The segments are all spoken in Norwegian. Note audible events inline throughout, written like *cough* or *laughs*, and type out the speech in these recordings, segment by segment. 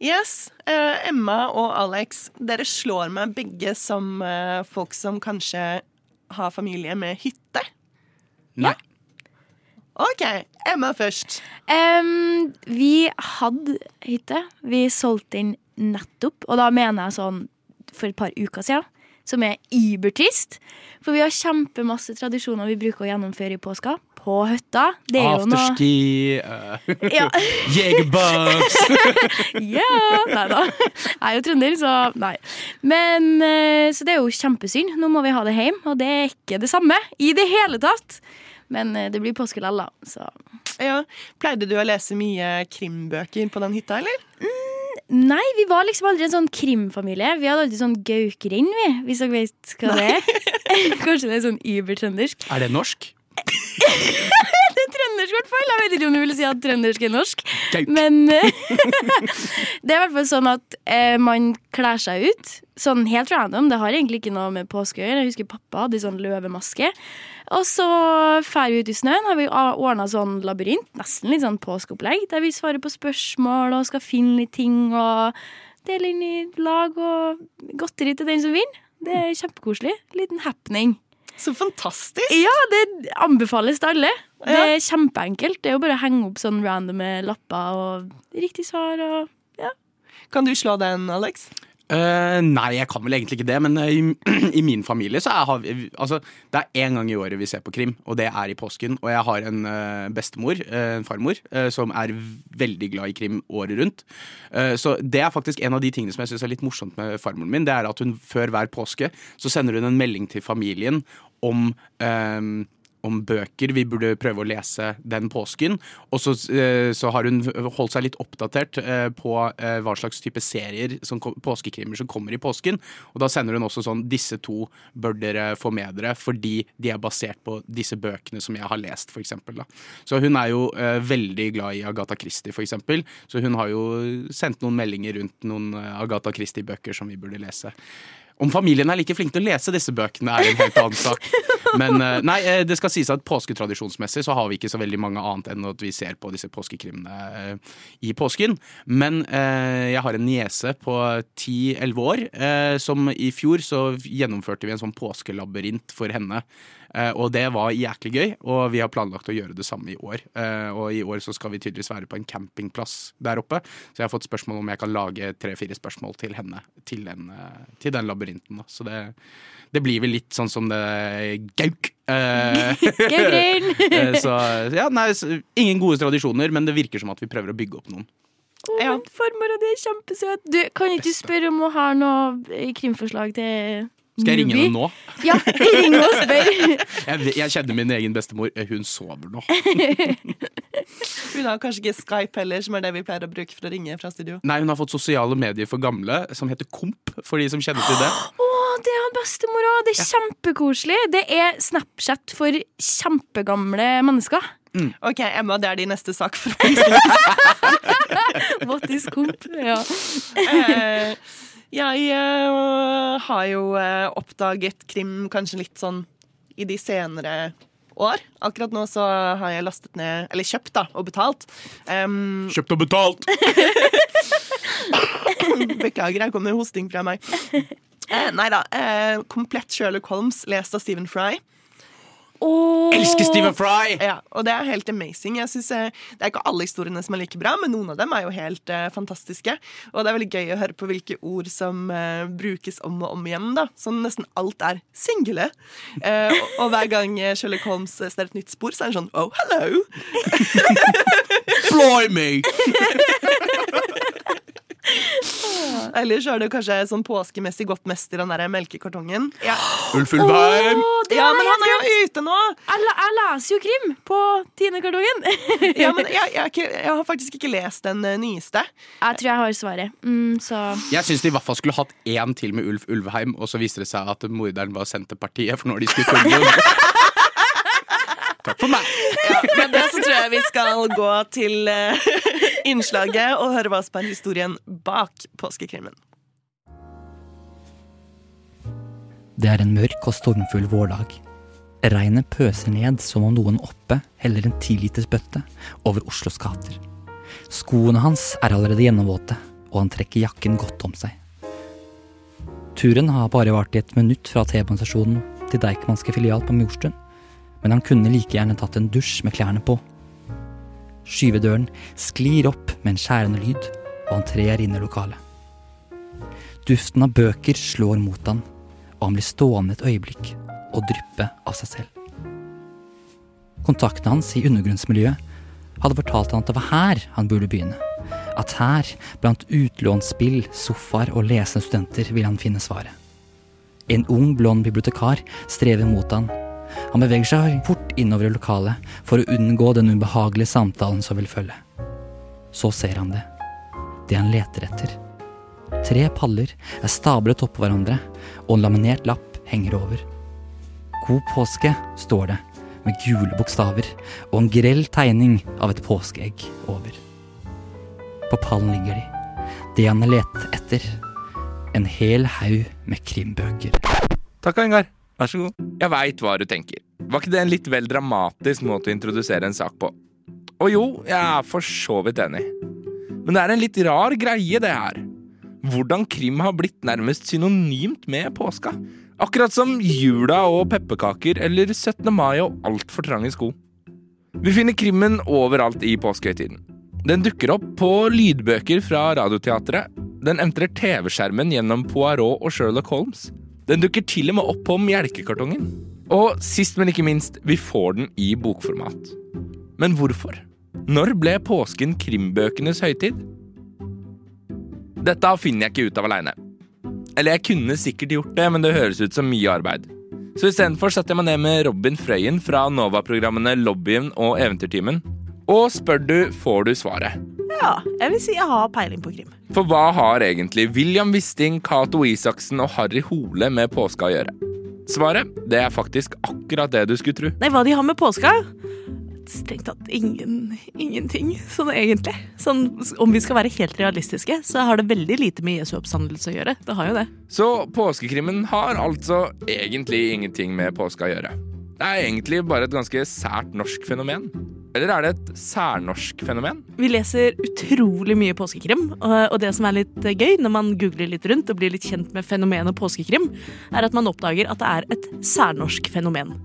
Yes. Uh, Emma og Alex, dere slår meg begge som uh, folk som kanskje har familie med hytte. Nei. OK, Emma først. Um, vi hadde hytte. Vi solgte den nettopp, og da mener jeg sånn for et par uker siden. Som er ibertrist. For vi har kjempemasse tradisjoner vi bruker å gjennomføre i påska. På hytta. Det er jo noe Afterski, uh, *laughs* ja. *laughs* jegerbugs *laughs* ja, nei da. Jeg er jo trønder, så nei. Men eh, Så det er jo kjempesynd. Nå må vi ha det hjem, og det er ikke det samme i det hele tatt. Men eh, det blir påske lell, da. Så Ja. Pleide du å lese mye krimbøker på den hytta, eller? Nei, vi var liksom aldri en sånn krimfamilie. Vi hadde alltid sånn Gaukerind, vi. Hvis dere vet hva det er. Kanskje det er sånn übertrøndersk. Er det norsk? *laughs* Det er trøndersk, i hvert fall. Jeg vet ikke om du vil si at trøndersk er norsk. Men *laughs* det er i hvert fall sånn at eh, man kler seg ut. Sånn helt random. Det har egentlig ikke noe med påske å gjøre. Jeg husker pappa hadde sånn løvemaske. Og så drar vi ut i snøen. Har vi ordna sånn labyrint, nesten litt sånn påskeopplegg, der vi svarer på spørsmål og skal finne litt ting og dele inn i lag og godteri til den som vinner. Det er kjempekoselig. Liten happening. Så fantastisk! Ja, det anbefales til alle. Det Ja. er kjempeenkelt. Det er jo bare å henge opp sånn randome lapper og riktig svar og Kan du slå den, Alex? Uh, nei, jeg kan vel egentlig ikke det, men eh, i, *clears throat* i min familie så er, har vi, altså, det er én gang i året vi ser på krim, og det er i påsken. Og jeg har en uh, bestemor, en farmor, som er veldig glad i krim året rundt. Eh, så det er faktisk en av de tingene som jeg syns er litt morsomt med farmoren min. Det er at hun før hver påske så sender hun en melding til familien om um, om bøker vi burde prøve å lese den påsken. Og så, eh, så har hun holdt seg litt oppdatert eh, på eh, hva slags type serier, som, påskekrimmer, som kommer i påsken. Og da sender hun også sånn Disse to bør dere få med dere, fordi de er basert på disse bøkene som jeg har lest, eksempel. Så hun er jo veldig glad i Agatha Christie, eksempel. Så hun har jo sendt noen meldinger rundt noen Agatha Christie-bøker som vi burde lese. Om familien er like flink til å lese disse bøkene, er en helt annen sak. Men eh, nei, eh, det skal sies at påsketradisjonsmessig så har vi ikke så veldig mange annet enn at vi ser på disse påskekrimene eh, i påsken. Men jeg har en niese på 10-11 år som i fjor så gjennomførte vi en sånn påskelabyrint for henne. Eh, og det var jæklig gøy, og vi har planlagt å gjøre det samme i år. Eh, og i år så skal vi tydeligvis være på en campingplass der oppe, så jeg har fått spørsmål om jeg kan lage tre-fire spørsmål til henne til den, eh, til den labyrinten. da. Så det, det blir vel litt sånn som det gauk. *laughs* *laughs* Så ja, nei, ingen gode tradisjoner, men det virker som at vi prøver å bygge opp noen. Å, Ja. farmor, og det er kjempesøt. Du, kan ikke du spørre om hun har noe krimforslag til Skal jeg ringe henne nå? Ja, ring og spør. *laughs* Jeg, jeg kjenner min egen bestemor. Eh, Hun sover nå. *laughs* Hun har kanskje ikke Skype heller, som er det vi pleier å bruke for å ringe fra studio. Nei, hun har fått sosiale medier for gamle, som heter Komp, for de som kjenner til det. Å, det er bestemor òg. Det er kjempekoselig. Det er Snapchat for kjempegamle mennesker. Ok, Emma, det er din neste sak. For *laughs* What is comp? Ja. Jeg uh, har jo uh, oppdaget krim kanskje litt sånn i de senere år. Akkurat nå så har jeg lastet ned, eller kjøpt da, og betalt. Um, *laughs* Kjøpt og betalt! *laughs* beklager, her kommer hosting fra meg. Eh, nei da. Eh, komplett Sherlock Holmes, lest av Stephen Fry. Åh. Elsker Stephen Fry! Ja, og det er helt amazing. Jeg synes, eh, Det er ikke alle historiene som er like bra, men noen av dem er jo helt uh, fantastiske. Og det er veldig gøy å høre på hvilke ord som uh, brukes om og om igjen. da Sånn Nesten alt er single. Uh, og, og hver gang Sherlock Holmes ser et nytt spor, så er han sånn Oh, hello! Blimey! *laughs* *laughs* Eller så er det kanskje sånn påskemessig godt i den der melkekartongen. Ja, Ulf Ulvheim! Oh, ja men han er jo ute nå! Jeg, jeg leser jo krim på Tinekartongen. Ja, men jeg, jeg, jeg har faktisk ikke lest den eh, nyeste. Jeg tror jeg har svaret. Mm, så Jeg syns de i hvert fall skulle hatt én til med Ulf Ulvheim, og så viste det seg at morderen var Senterpartiet, for når de skulle komme *laughs* Takk for meg. Ja, med det så tror jeg vi skal gå til eh, innslaget og høre hva som er historien bak påskekrimmen. Det er en mørk og stormfull vårdag. Regnet pøser ned som om noen oppe heller en tiliters bøtte over Oslos gater. Skoene hans er allerede gjennomvåte, og han trekker jakken godt om seg. Turen har bare vart i et minutt fra T-banestasjonen til Deichmanske filial på Mjorstuen, men han kunne like gjerne tatt en dusj med klærne på. Skyvedøren sklir opp med en skjærende lyd, og han trer inn i lokalet. Duften av bøker slår mot han, og han blir stående et øyeblikk og dryppe av seg selv. Kontaktene hans i undergrunnsmiljøet hadde fortalt han at det var her han burde begynne. At her, blant utlånsspill, sofaer og lesende studenter, ville han finne svaret. En ung, blond bibliotekar strever mot han. Han beveger seg fort innover i lokalet for å unngå den ubehagelige samtalen som vil følge. Så ser han det. Det han leter etter. Tre paller er stablet oppå hverandre, og en laminert lapp henger over. God påske, står det, med gule bokstaver og en grell tegning av et påskeegg over. På pallen ligger de, det han har lett etter. En hel haug med krimbøker. Takk, Ingar. Vær så god. Jeg veit hva du tenker. Var ikke det en litt vel dramatisk måte å introdusere en sak på? Og jo, jeg er for så vidt enig. Men det er en litt rar greie, det her. Hvordan krim har blitt nærmest synonymt med påska. Akkurat som jula og pepperkaker eller 17. mai og altfor trange sko. Vi finner krimmen overalt i påskehøytiden. Den dukker opp på lydbøker fra Radioteatret. Den entrer TV-skjermen gjennom Poirot og Sherlock Holmes. Den dukker til og med opp på melkekartongen. Og sist, men ikke minst, vi får den i bokformat. Men hvorfor? Når ble påsken krimbøkenes høytid? Dette finner jeg ikke ut av aleine. Eller jeg kunne sikkert gjort det, men det høres ut som mye arbeid. Så istedenfor setter jeg meg ned med Robin Frøyen fra Nova-programmene Lobbyen og Eventyrtimen. Og spør du, får du svaret. Ja, jeg vil si jeg har peiling på krim. For hva har egentlig William Wisting, Cato Isaksen og Harry Hole med påska å gjøre? Svaret det er faktisk akkurat det du skulle tro. Nei, hva de har med påska? Strengt tatt ingen, ingenting, sånn egentlig. Sånn, om vi skal være helt realistiske, så har det veldig lite med Jesu oppstandelse å gjøre. Det har jo det. Så påskekrimmen har altså egentlig ingenting med påska å gjøre. Det er egentlig bare et ganske sært norsk fenomen. Eller er det et særnorsk fenomen? Vi leser utrolig mye påskekrim, og det som er litt gøy når man googler litt rundt og blir litt kjent med fenomenet påskekrim, er at man oppdager at det er et særnorsk fenomen.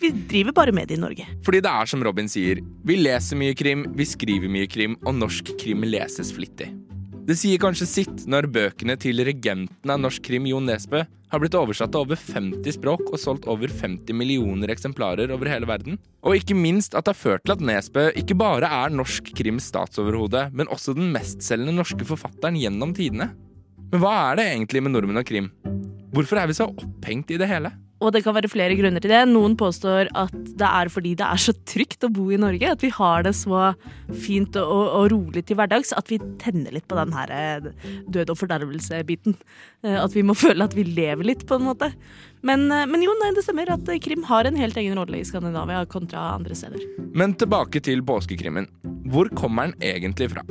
Vi driver bare med det i Norge. Fordi det er som Robin sier, vi leser mye krim, vi skriver mye krim, og norsk krim leses flittig. Det sier kanskje sitt når bøkene til regenten av norsk krim, Jon Nesbø, har blitt oversatt til over 50 språk og solgt over 50 millioner eksemplarer over hele verden. Og ikke minst at det har ført til at Nesbø ikke bare er norsk krims statsoverhode, men også den mestselgende norske forfatteren gjennom tidene. Men hva er det egentlig med nordmenn og krim? Hvorfor er vi så opphengt i det hele? Og det kan være flere grunner til det. Noen påstår at det er fordi det er så trygt å bo i Norge. At vi har det så fint og, og rolig til hverdags at vi tenner litt på den her eh, død og fordervelse-biten. Eh, at vi må *laughs* føle at vi lever litt, på en måte. Men, eh, men jo, nei, det stemmer at krim har en helt egen rolle i Skandinavia kontra andre steder. Men tilbake til påskekrimmen. Hvor kommer den egentlig fra?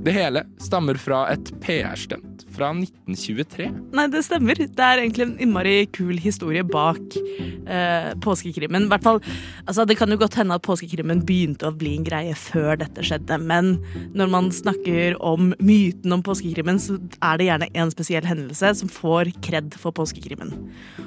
Det hele stammer fra et PR-stunt fra 1923. Nei, det stemmer. Det er egentlig en innmari kul historie bak eh, påskekrimmen. hvert fall, altså Det kan jo godt hende at påskekrimmen begynte å bli en greie før dette skjedde, men når man snakker om myten om påskekrimmen, så er det gjerne en spesiell hendelse som får kred for påskekrimmen.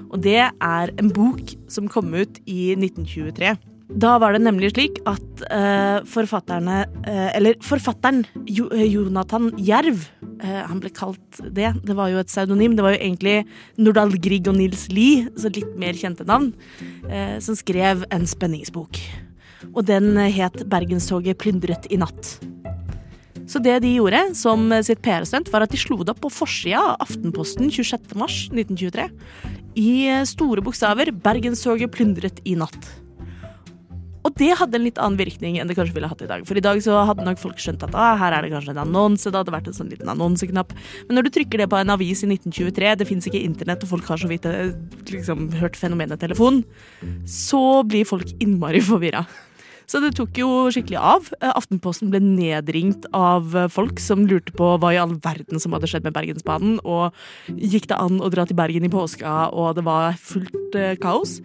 Og det er en bok som kom ut i 1923 da var det nemlig slik at uh, forfatterne uh, Eller forfatteren jo, uh, Jonathan Jerv, han ble kalt det. Det var jo et pseudonym. Det var jo egentlig Nordahl Grieg og Nils Lie, så litt mer kjente navn, som skrev en spenningsbok. Og den het 'Bergenstoget plyndret i natt'. Så det de gjorde som sitt PR-stunt, var at de slo det opp på forsida av Aftenposten 26.3.1923 i store bokstaver 'Bergenstoget plyndret i natt'. Og det hadde en litt annen virkning enn det kanskje ville hatt i dag. For i dag så hadde nok folk skjønt at ah, her er det kanskje en annonse. Det hadde vært en sånn liten annonseknapp. Men når du trykker det på en avis i 1923, det fins ikke internett, og folk har så vidt eh, liksom, hørt fenomenet telefon, så blir folk innmari forvirra. Så det tok jo skikkelig av. Eh, Aftenposten ble nedringt av eh, folk som lurte på hva i all verden som hadde skjedd med Bergensbanen, og gikk det an å dra til Bergen i påska, og det var fullt kaos.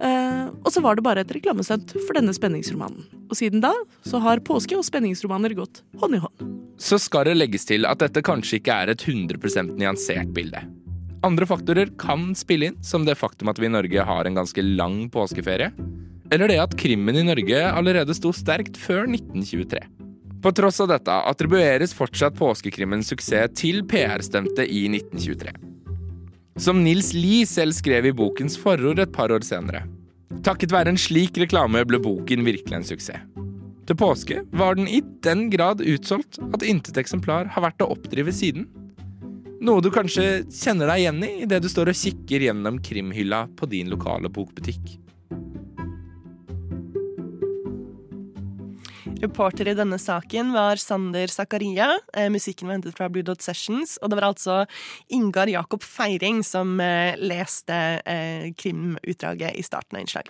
Eh, og så var det bare et reklamestunt for denne spenningsromanen. Og siden da så har påske og spenningsromaner gått hånd i hånd. Så skal det legges til at dette kanskje ikke er et 100% nyansert bilde. Andre faktorer kan spille inn, som det faktum at vi i Norge har en ganske lang påskeferie. Eller det at krimmen i Norge allerede sto sterkt før 1923. På tross av dette attribueres fortsatt påskekrimmens suksess til PR-stemte i 1923. Som Nils Lie selv skrev i bokens forord et par år senere. Takket være en slik reklame ble boken virkelig en suksess. Til påske var den i den grad utsolgt at intet eksemplar har vært å oppdrive siden. Noe du kanskje kjenner deg igjen i idet du står og kikker gjennom krimhylla på din lokale bokbutikk. Reporter i denne saken var Sander Zakaria. Eh, musikken var hentet fra Blue Dot Sessions. Og det var altså Ingar Jakob Feiring som eh, leste eh, krimutdraget i starten av innslaget.